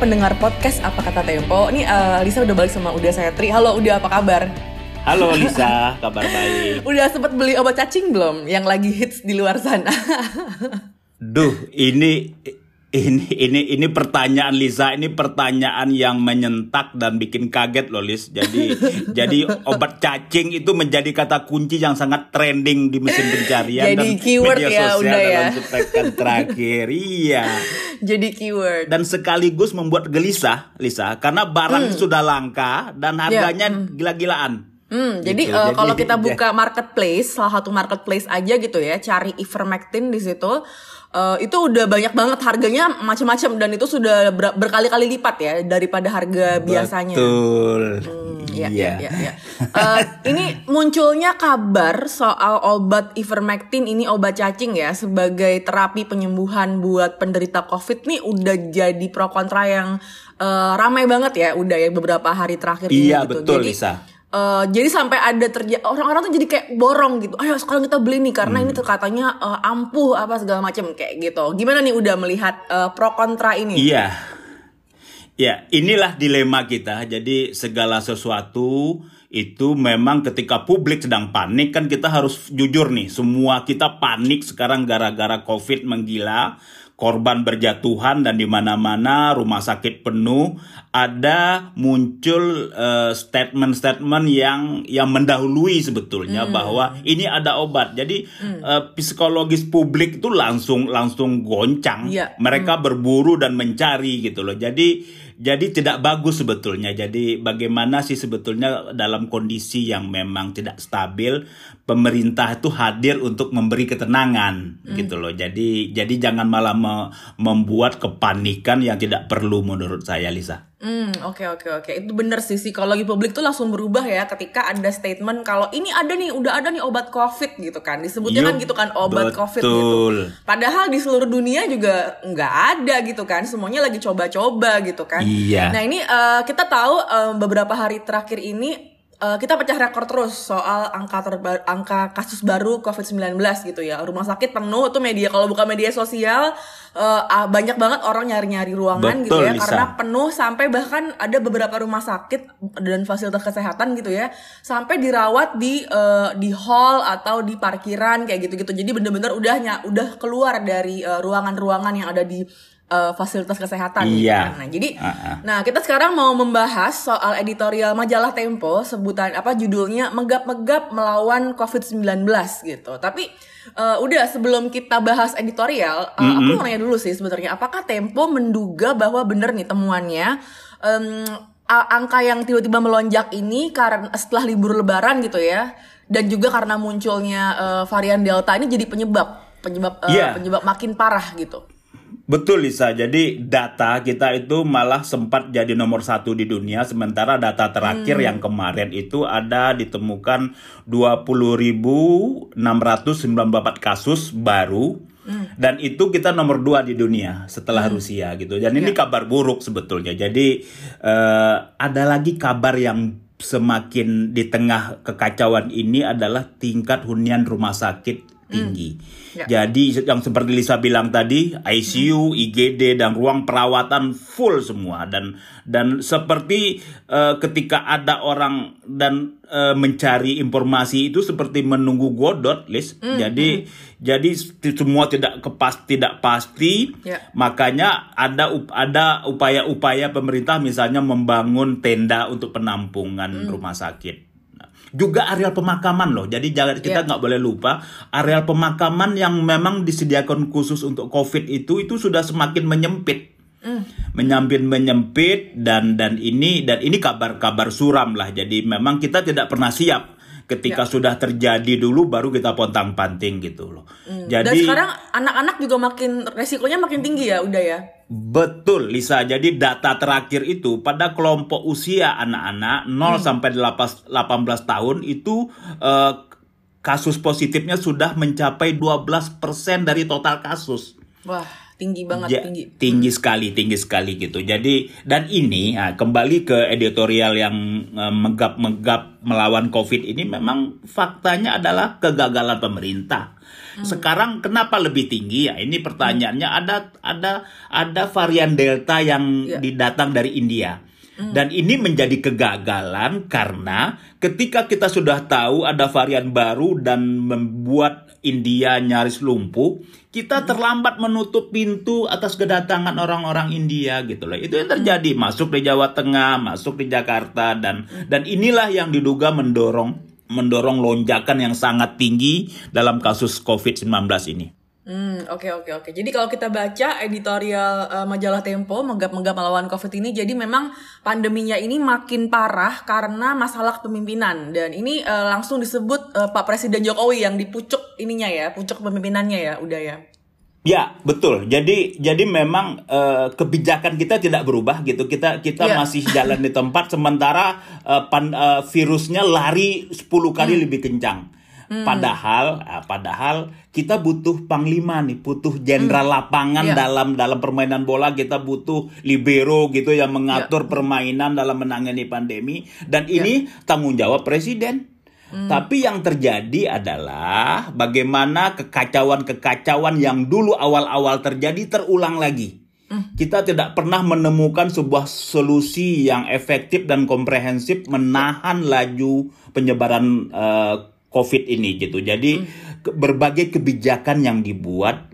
pendengar podcast Apa Kata Tempo. Ini uh, Lisa udah balik sama Uda Setri. Halo Uda, apa kabar? Halo Lisa, kabar baik. Udah sempet beli obat cacing belum? Yang lagi hits di luar sana. Duh, ini ini ini ini pertanyaan Lisa, ini pertanyaan yang menyentak dan bikin kaget loh Lis. Jadi jadi obat cacing itu menjadi kata kunci yang sangat trending di mesin pencarian Jadi dan keyword media ya, sosial udah ya. dalam sepekan terakhir. iya. Jadi keyword. Dan sekaligus membuat gelisah Lisa karena barang sudah langka dan harganya gila-gilaan. Hmm, jadi Gitu, eh, jadi- kalau kita buka marketplace, salah satu marketplace aja gitu ya, cari ivermectin di situ, eh, itu udah banyak banget harganya macam-macam dan itu sudah ber- berkali-kali lipat ya daripada harga biasanya. Betul. Iya, iya. iya, iya. Eh, ini munculnya kabar soal obat ivermectin ini obat cacing ya sebagai terapi penyembuhan buat penderita COVID nih udah jadi pro kontra yang eh, ramai banget ya udah ya beberapa hari terakhir ini Iya, gitu. betul, jadi, Lisa. Eh, jadi sampai ada terjadi orang-orang tuh jadi kayak borong gitu. Ayo sekarang kita beli nih karena Hmm. ini tuh katanya eh, ampuh apa segala macam kayak gitu. Gimana nih udah melihat eh, pro kontra ini? Iya. Ya, inilah dilema kita. Jadi segala sesuatu itu memang ketika publik sedang panik kan kita harus jujur nih. Semua kita panik sekarang gara-gara Covid menggila, korban berjatuhan dan di mana-mana rumah sakit penuh. Ada muncul eh, statement-statement yang yang mendahului sebetulnya bahwa ini ada obat. Jadi eh, psikologis publik itu langsung langsung goncang Iya. mereka berburu dan mencari gitu loh. Jadi jadi tidak bagus sebetulnya. Jadi bagaimana sih sebetulnya dalam kondisi yang memang tidak stabil, pemerintah itu hadir untuk memberi ketenangan gitu loh. Jadi jadi jangan malah me- membuat kepanikan yang tidak perlu menurut saya Lisa. Hmm, oke oke oke. Itu bener sih psikologi publik tuh langsung berubah ya ketika ada statement kalau ini ada nih, udah ada nih obat COVID gitu kan. Disebutnya kan gitu kan obat COVID gitu. betul. Padahal di seluruh dunia juga nggak ada gitu kan. Semuanya lagi coba-coba gitu kan. Iya. Nah, ini eh, kita tahu eh, beberapa hari terakhir ini eh, kita pecah rekor terus soal angka terba- angka kasus baru COVID-19 gitu ya. Rumah sakit penuh tuh media kalau buka media sosial ah, banyak banget orang nyari-nyari ruangan gitu Betul, ya Lisa. karena penuh sampai bahkan ada beberapa rumah sakit dan fasilitas kesehatan gitu ya sampai dirawat di eh, di hall atau di parkiran kayak gitu-gitu jadi bener-bener udah ny- udah keluar dari eh, ruangan-ruangan yang ada di eh, fasilitas kesehatan gitu Iya. kan. nah jadi Ah-ah. nah kita sekarang mau membahas soal editorial majalah Tempo sebutan apa judulnya megap-megap melawan COVID-19 gitu tapi eh, udah sebelum kita bahas editorial eh, aku mau nanya dulu sih sebenarnya apakah Tempo menduga bahwa bener nih temuannya em, a- angka yang tiba-tiba melonjak ini karena setelah libur lebaran gitu ya dan juga karena munculnya eh, varian delta ini jadi penyebab penyebab eh, Iya. penyebab makin parah gitu Betul Lisa, jadi data kita itu malah sempat jadi nomor satu di dunia, sementara data terakhir yang kemarin itu ada ditemukan 20.694 kasus baru, dan itu kita nomor dua di dunia setelah Rusia gitu. Dan ini kabar buruk sebetulnya. Jadi eh, ada lagi kabar yang semakin di tengah kekacauan ini adalah tingkat hunian rumah sakit tinggi. Ya. Jadi yang seperti Lisa bilang tadi, ICU, IGD dan ruang perawatan full semua dan dan seperti eh, ketika ada orang dan eh, mencari informasi itu seperti menunggu godot, Lis. Jadi jadi semua tidak kepas tidak pasti. Ya. Makanya ada up- ada upaya-upaya pemerintah misalnya membangun tenda untuk penampungan rumah sakit. Juga areal pemakaman loh. Jadi jangan kita Iya. nggak boleh lupa areal pemakaman yang memang disediakan khusus untuk COVID itu itu sudah semakin menyempit. Menyempit menyempit dan dan ini dan ini kabar-kabar suram lah. Jadi memang kita tidak pernah siap ketika sudah terjadi dulu baru kita pontang-panting gitu loh. dan Jadi sekarang anak-anak juga makin resikonya makin tinggi ya udah ya? Betul Lisa, jadi data terakhir itu pada kelompok usia anak-anak 0 sampai 18 18 tahun itu eh, kasus positifnya sudah mencapai 12% dari total kasus. wah tinggi banget Ja- tinggi. tinggi sekali tinggi sekali gitu. Jadi dan ini nah, kembali ke editorial yang eh, megap-megap melawan covid ini memang faktanya adalah kegagalan pemerintah. Sekarang kenapa lebih tinggi? Ya ini pertanyaannya. Ada ada ada varian delta yang Ya. didatang dari India dan ini menjadi kegagalan karena ketika kita sudah tahu ada varian baru dan membuat India nyaris lumpuh, kita terlambat menutup pintu atas kedatangan orang-orang India gitu loh. Itu yang terjadi masuk di Jawa Tengah, masuk di Jakarta dan dan inilah yang diduga mendorong mendorong lonjakan yang sangat tinggi dalam kasus COVID-19 ini. Hmm, oke oke oke. Jadi kalau kita baca editorial eh, majalah Tempo megap-megap melawan Covid ini, jadi memang pandeminya ini makin parah karena masalah kepemimpinan dan ini eh, langsung disebut eh, Pak Presiden Jokowi yang dipucuk ininya ya, pucuk kepemimpinannya ya, udah ya. Ya, betul. Jadi jadi memang eh, kebijakan kita tidak berubah gitu. Kita kita Iya. masih jalan di tempat sementara eh, pan- eh, virusnya lari 10 kali lebih kencang. Padahal eh, padahal kita butuh panglima nih, butuh jenderal lapangan Iya. dalam dalam permainan bola. Kita butuh libero gitu yang mengatur permainan dalam menangani pandemi. Dan ini tanggung jawab presiden. Tapi yang terjadi adalah bagaimana kekacauan-kekacauan yang dulu awal-awal terjadi terulang lagi. Kita tidak pernah menemukan sebuah solusi yang efektif dan komprehensif menahan laju penyebaran eh, COVID ini gitu. Jadi ke- berbagai kebijakan yang dibuat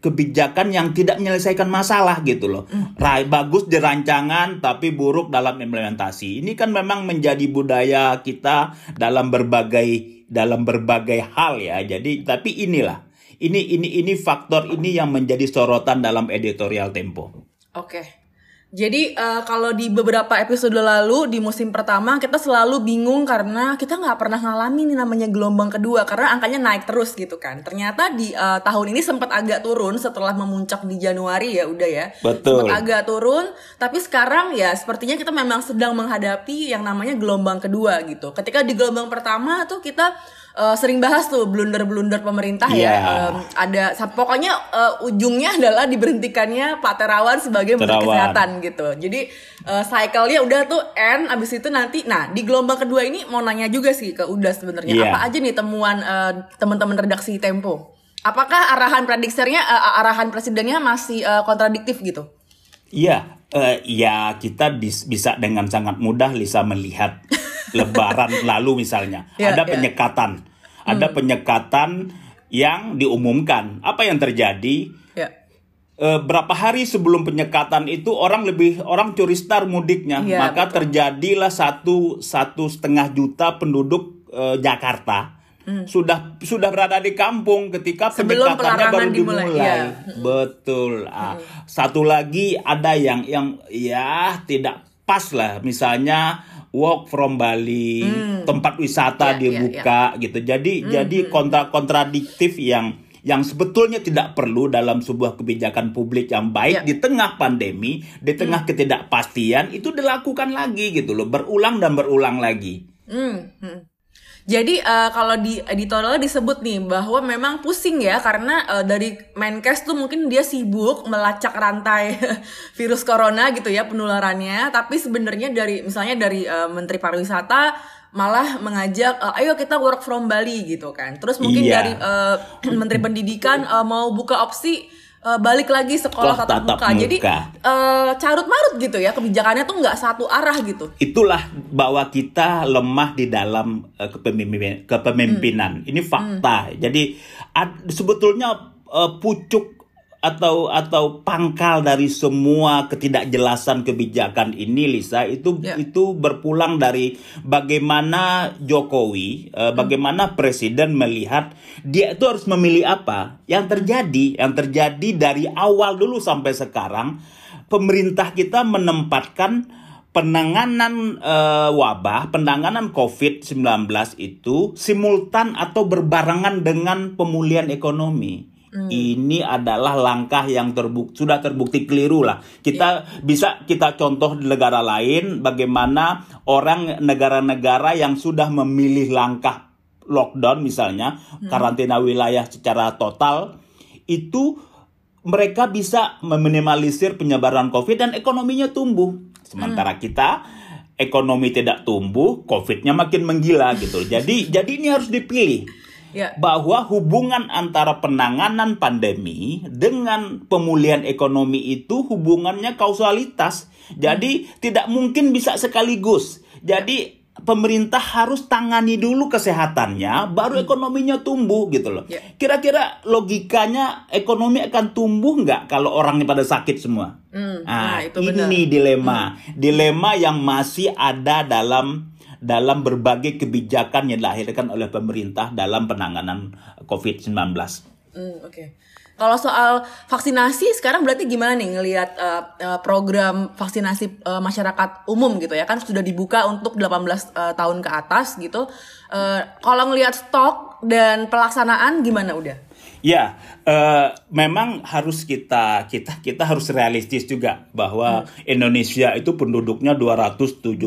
kebijakan yang tidak menyelesaikan masalah gitu loh. Rai bagus di rancangan tapi buruk dalam implementasi. Ini kan memang menjadi budaya kita dalam berbagai dalam berbagai hal ya. Jadi tapi inilah ini ini ini faktor ini yang menjadi sorotan dalam editorial Tempo. Oke. Jadi eh, kalau di beberapa episode lalu di musim pertama kita selalu bingung karena kita nggak pernah ngalamin nih namanya gelombang kedua karena angkanya naik terus gitu kan. Ternyata di eh, tahun ini sempat agak turun setelah memuncak di Januari ya udah ya. Betul. Sempat agak turun, tapi sekarang ya sepertinya kita memang sedang menghadapi yang namanya gelombang kedua gitu. Ketika di gelombang pertama tuh kita eh, sering bahas tuh blunder-blunder pemerintah ya. Iya. Em, ada pokoknya eh, ujungnya adalah diberhentikannya Pak Terawan sebagai Menteri. Kesehatan gitu. Jadi eh, cycle-nya udah tuh end abis itu nanti nah di gelombang kedua ini mau nanya juga sih ke Uda sebenarnya Iya. apa aja nih temuan eh, teman-teman redaksi Tempo. Apakah arahan prediksinya eh, arahan presidennya masih eh, kontradiktif gitu? Iya, eh, ya kita bisa dengan sangat mudah Lisa melihat Lebaran lalu misalnya Iya, ada iya. penyekatan, ada penyekatan yang diumumkan. Apa yang terjadi? Ya. Eh, berapa hari sebelum penyekatan itu orang lebih orang curi star mudiknya, Iya, maka terjadilah satu satu setengah juta penduduk eh, Jakarta sudah sudah berada di kampung ketika Hmm. Sebelum penyekatannya baru dimulai, dimulai. iya. Betul. Ah, Satu lagi ada yang yang ya tidak pas lah, misalnya walk from Bali, tempat wisata iya, dibuka gitu. Jadi jadi kontra kontradiktif yang yang sebetulnya tidak perlu dalam sebuah kebijakan publik yang baik Iya. di tengah pandemi, di tengah ketidakpastian itu dilakukan lagi gitu loh, berulang dan berulang lagi. Hmm, hmm. Jadi eh, kalau di editorialnya disebut nih bahwa memang pusing ya karena eh, dari Menkes tuh mungkin dia sibuk melacak rantai virus corona gitu ya penularannya, tapi sebenarnya dari misalnya dari eh, Menteri Pariwisata malah mengajak eh, ayo kita work from Bali gitu kan. Terus mungkin Iya. dari eh, Menteri Pendidikan eh, mau buka opsi eh, balik lagi sekolah tatap tatap muka. Jadi muka. eh, carut marut gitu ya kebijakannya tuh nggak satu arah gitu. itulah bahwa kita lemah di dalam eh, kepemimpinan, kepemimpinan. Ini fakta. Jadi ad- sebetulnya eh, pucuk atau atau pangkal dari semua ketidakjelasan kebijakan ini Lisa itu Ya. itu berpulang dari bagaimana Jokowi eh, bagaimana presiden melihat dia itu harus memilih apa yang terjadi yang terjadi dari awal dulu sampai sekarang pemerintah kita menempatkan penanganan eh, wabah, penanganan COVID-19 itu simultan atau berbarengan dengan pemulihan ekonomi. Ini adalah langkah yang terbukti sudah terbukti keliru lah. Kita bisa kita contoh di negara lain bagaimana orang negara-negara yang sudah memilih langkah lockdown misalnya karantina wilayah secara total itu mereka bisa meminimalisir penyebaran COVID dan ekonominya tumbuh. Sementara hmm. kita ekonomi tidak tumbuh, COVID-nya makin menggila gitu. Jadi jadi ini harus dipilih. Ya. Bahwa hubungan antara penanganan pandemi dengan pemulihan ekonomi itu hubungannya kausalitas. Jadi hmm. tidak mungkin bisa sekaligus. Jadi pemerintah harus tangani dulu kesehatannya, baru hmm. ekonominya tumbuh gitu loh. kira ya. Kira-kira logikanya ekonomi akan tumbuh nggak kalau orangnya pada sakit semua? Hmm, nah, nah itu ini benar. dilema, hmm. dilema yang masih ada dalam dalam berbagai kebijakan yang dilahirkan oleh pemerintah dalam penanganan COVID-19. Hmm, Oke. Okay. Kalau soal vaksinasi sekarang berarti gimana nih ngelihat uh, program vaksinasi uh, masyarakat umum gitu ya kan sudah dibuka untuk 18 uh, tahun ke atas gitu. Uh, kalau ngelihat stok dan pelaksanaan gimana udah? Ya, uh, memang harus kita kita kita harus realistis juga bahwa hmm. Indonesia itu penduduknya 271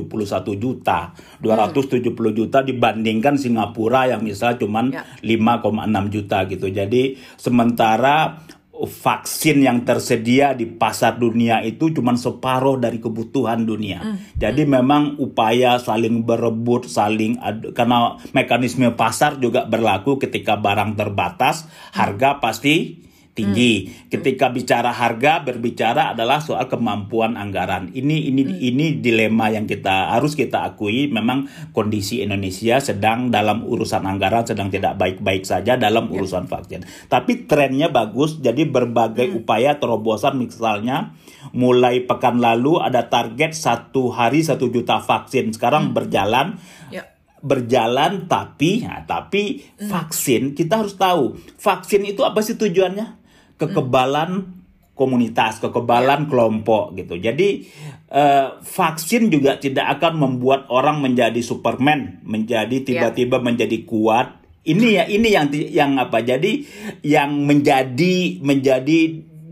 juta. 270 hmm. juta dibandingkan Singapura yang misalnya cuma ya. 5,6 juta gitu. Jadi sementara vaksin yang tersedia di pasar dunia itu cuma separuh dari kebutuhan dunia. Mm. Jadi mm. memang upaya saling berebut, saling adu, karena mekanisme pasar juga berlaku ketika barang terbatas, harga pasti tinggi. Hmm. Ketika bicara harga berbicara adalah soal kemampuan anggaran. Ini ini hmm. ini dilema yang kita harus kita akui memang kondisi Indonesia sedang dalam urusan anggaran sedang tidak baik-baik saja dalam ya. urusan vaksin. Tapi trennya bagus jadi berbagai hmm. upaya terobosan misalnya mulai pekan lalu ada target satu hari satu juta vaksin sekarang hmm. berjalan ya berjalan tapi ya, tapi hmm. vaksin kita harus tahu vaksin itu apa sih tujuannya kekebalan komunitas, kekebalan kelompok gitu. Jadi uh, vaksin juga tidak akan membuat orang menjadi Superman, menjadi ya. tiba-tiba menjadi kuat. Ini ya, ini yang yang apa? Jadi yang menjadi menjadi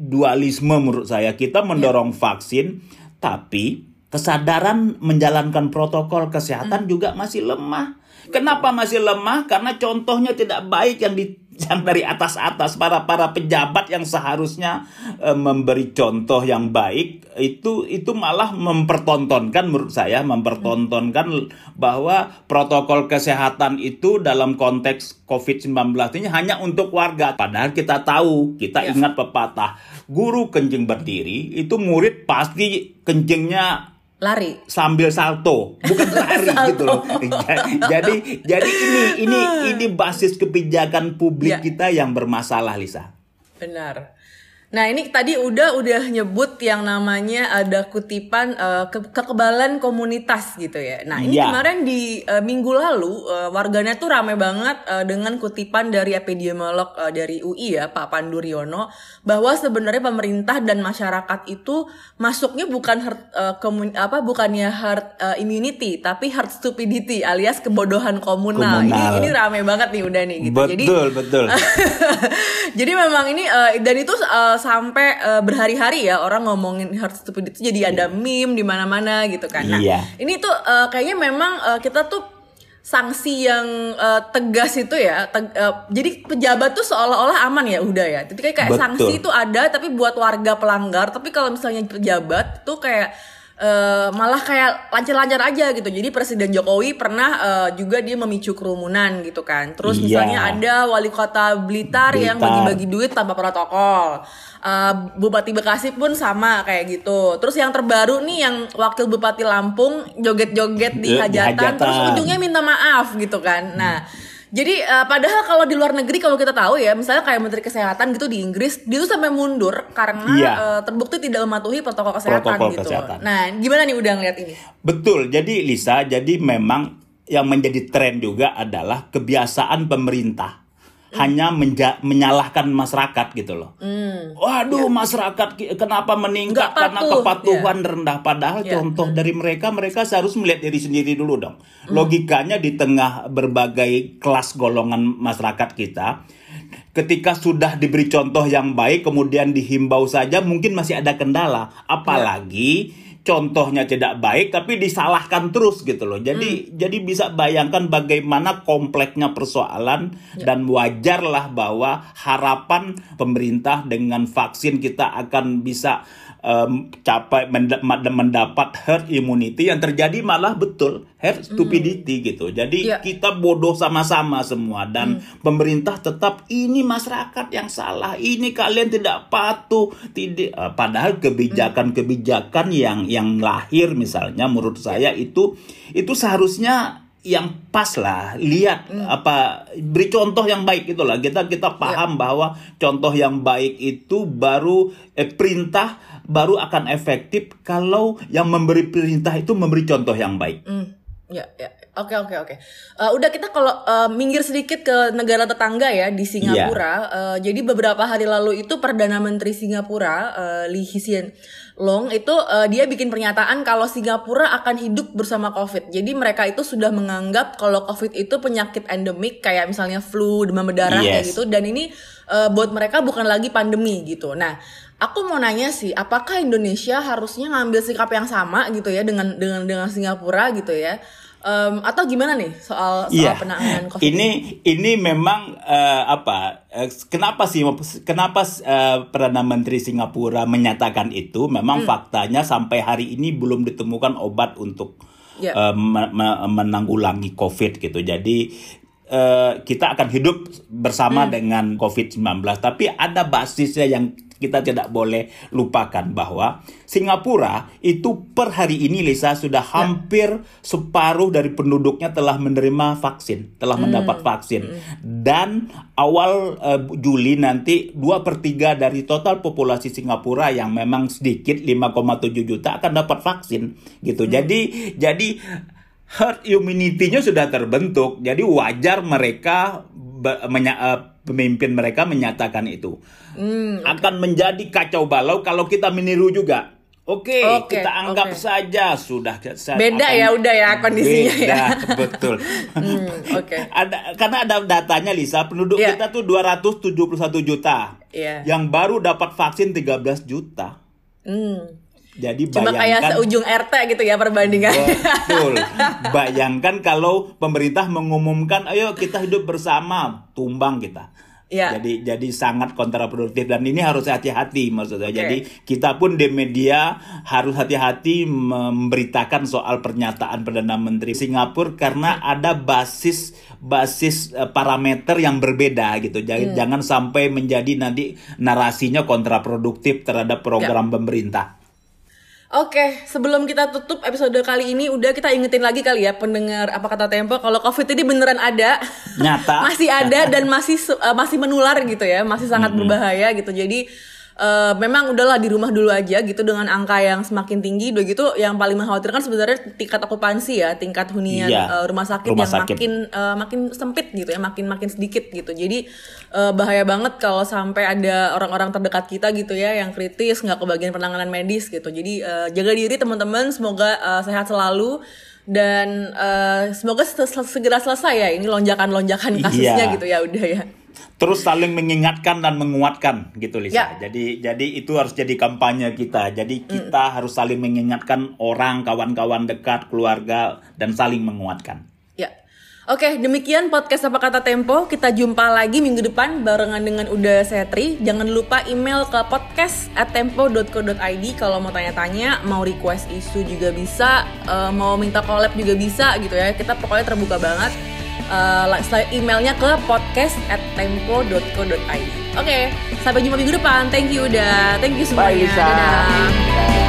dualisme menurut saya. Kita mendorong yeah. vaksin, tapi kesadaran menjalankan protokol kesehatan mm. juga masih lemah. Kenapa masih lemah? Karena contohnya tidak baik yang di yang dari atas-atas para para pejabat yang seharusnya e, memberi contoh yang baik itu itu malah mempertontonkan menurut saya mempertontonkan bahwa protokol kesehatan itu dalam konteks COVID-19 ini hanya untuk warga padahal kita tahu kita ya. ingat pepatah guru kencing berdiri itu murid pasti kencingnya lari. Sambil salto. Bukan lari gitu loh. Jadi jadi ini ini ini basis kebijakan publik ya. kita yang bermasalah Lisa. Benar Nah ini tadi udah udah nyebut yang namanya ada kutipan uh, ke kekebalan komunitas gitu ya. Nah ini ya. kemarin di uh, minggu lalu uh, warganet tuh rame banget uh, dengan kutipan dari epidemiolog uh, dari UI ya Pak Pandu Riono bahwa sebenarnya pemerintah dan masyarakat itu masuknya bukan herd, uh, komun, apa bukannya herd uh, immunity tapi herd stupidity alias kebodohan komunal. komunal. Ini ini rame banget nih udah nih gitu. Betul jadi, betul. jadi memang ini uh, dan itu uh, sampai uh, berhari-hari ya orang ngomongin hard stupid itu jadi ada iya. meme di mana-mana gitu kan. Nah, iya. ini tuh uh, kayaknya memang uh, kita tuh sanksi yang uh, tegas itu ya teg uh, jadi pejabat tuh seolah-olah aman ya udah ya jadi kayak, kayak sanksi itu ada tapi buat warga pelanggar tapi kalau misalnya pejabat tuh kayak uh, malah kayak lancar-lancar aja gitu. Jadi Presiden Jokowi pernah uh, juga dia memicu kerumunan gitu kan. Terus iya. misalnya ada wali kota Blitar, Blitar. yang bagi-bagi duit tanpa protokol. Uh, Bupati Bekasi pun sama kayak gitu. Terus yang terbaru nih yang wakil Bupati Lampung joget-joget di hajatan, hajatan, terus ujungnya minta maaf gitu kan. Nah, jadi uh, padahal kalau di luar negeri kalau kita tahu ya, misalnya kayak Menteri Kesehatan gitu di Inggris, dia tuh sampai mundur karena iya. uh, terbukti tidak mematuhi protokol kesehatan protokol gitu. Kesehatan. Nah, gimana nih udah ngeliat ini? Betul. Jadi Lisa, jadi memang yang menjadi tren juga adalah kebiasaan pemerintah hanya menja menyalahkan masyarakat gitu loh. Mm. Waduh, ya. masyarakat kenapa meningkat karena kepatuhan ya. rendah padahal ya. contoh dari mereka mereka seharus melihat diri sendiri dulu dong. Mm. Logikanya di tengah berbagai kelas golongan masyarakat kita ketika sudah diberi contoh yang baik kemudian dihimbau saja mungkin masih ada kendala apalagi contohnya tidak baik tapi disalahkan terus gitu loh. Jadi hmm. jadi bisa bayangkan bagaimana kompleksnya persoalan ya. dan wajarlah bahwa harapan pemerintah dengan vaksin kita akan bisa um, capai mendapat herd immunity yang terjadi malah betul herd stupidity hmm. gitu. Jadi yeah. kita bodoh sama-sama semua dan hmm. pemerintah tetap ini masyarakat yang salah. Ini kalian tidak patuh. Tidak uh, padahal kebijakan-kebijakan yang yang lahir misalnya menurut saya itu itu seharusnya yang pas lah lihat hmm. apa beri contoh yang baik itulah kita kita paham yeah. bahwa contoh yang baik itu baru eh, perintah baru akan efektif kalau yang memberi perintah itu memberi contoh yang baik. Mm. Ya, ya. Oke, oke, oke. Uh, udah kita kalau uh, minggir sedikit ke negara tetangga ya di Singapura. Yeah. Uh, jadi beberapa hari lalu itu perdana menteri Singapura uh, Lee Hsien Long itu uh, dia bikin pernyataan kalau Singapura akan hidup bersama COVID. Jadi mereka itu sudah menganggap kalau COVID itu penyakit endemik kayak misalnya flu, demam berdarah yes. kayak gitu. Dan ini uh, buat mereka bukan lagi pandemi gitu. Nah, aku mau nanya sih, apakah Indonesia harusnya ngambil sikap yang sama gitu ya dengan dengan dengan Singapura gitu ya? Um, atau gimana nih soal soal yeah. penanganan COVID? Ini ini memang uh, apa? Uh, kenapa sih? Kenapa uh, perdana menteri Singapura menyatakan itu? Memang hmm. faktanya sampai hari ini belum ditemukan obat untuk yeah. Ya. uh, menanggulangi COVID gitu. Jadi uh, kita akan hidup bersama hmm. dengan COVID-19. Tapi ada basisnya yang kita tidak boleh lupakan bahwa Singapura itu per hari ini Lisa sudah ya. hampir separuh dari penduduknya telah menerima vaksin, telah hmm. mendapat vaksin. Hmm. Dan awal uh, Juli nanti 2 per 3 dari total populasi Singapura yang memang sedikit 5,7 juta akan dapat vaksin gitu. Hmm. Jadi jadi herd immunity-nya sudah terbentuk. Jadi wajar mereka menya, uh, pemimpin mereka menyatakan itu. Hmm, Akan menjadi kacau balau kalau kita meniru juga. Oke, okay, okay, kita anggap okay. saja sudah beda akan, ya udah ya kondisinya beda, ya. betul. hmm, Oke. Okay. ada karena ada datanya Lisa, penduduk yeah. kita tuh 271 juta. Yeah. Yang baru dapat vaksin 13 juta. Hmm. Jadi Cuma kayak seujung RT gitu ya perbandingan. Betul. bayangkan kalau pemerintah mengumumkan ayo kita hidup bersama, tumbang kita. Ya. Jadi jadi sangat kontraproduktif dan ini harus hati-hati maksudnya. Okay. Jadi kita pun di media harus hati-hati memberitakan soal pernyataan perdana menteri Singapura karena ada basis basis uh, parameter yang berbeda gitu. Jadi hmm. jangan sampai menjadi nanti narasinya kontraproduktif terhadap program ya. pemerintah. Oke, sebelum kita tutup episode kali ini, udah kita ingetin lagi kali ya pendengar apa kata Tempo kalau COVID ini beneran ada, nyata, masih ada dan masih uh, masih menular gitu ya, masih sangat mm -hmm. berbahaya gitu. Jadi uh, memang udahlah di rumah dulu aja gitu dengan angka yang semakin tinggi udah gitu yang paling mengkhawatirkan sebenarnya tingkat okupansi ya tingkat hunian iya, uh, rumah sakit rumah yang sakit. makin uh, makin sempit gitu ya makin makin sedikit gitu jadi uh, bahaya banget kalau sampai ada orang-orang terdekat kita gitu ya yang kritis nggak kebagian penanganan medis gitu jadi uh, jaga diri teman-teman semoga uh, sehat selalu dan uh, semoga segera selesai ya ini lonjakan-lonjakan kasusnya iya. gitu ya udah ya terus saling mengingatkan dan menguatkan gitu Lisa. Ya. Jadi jadi itu harus jadi kampanye kita. Jadi kita mm. harus saling mengingatkan orang, kawan-kawan dekat, keluarga dan saling menguatkan. Ya. Oke, demikian podcast apa kata Tempo. Kita jumpa lagi minggu depan barengan dengan Uda Setri. Jangan lupa email ke podcast at tempo.co.id kalau mau tanya-tanya, mau request isu juga bisa, uh, mau minta collab juga bisa gitu ya. Kita pokoknya terbuka banget uh, emailnya ke podcast at tempo.co.id. Oke, okay, sampai jumpa minggu depan. Thank you udah. Thank you semuanya. Bye, Dadah.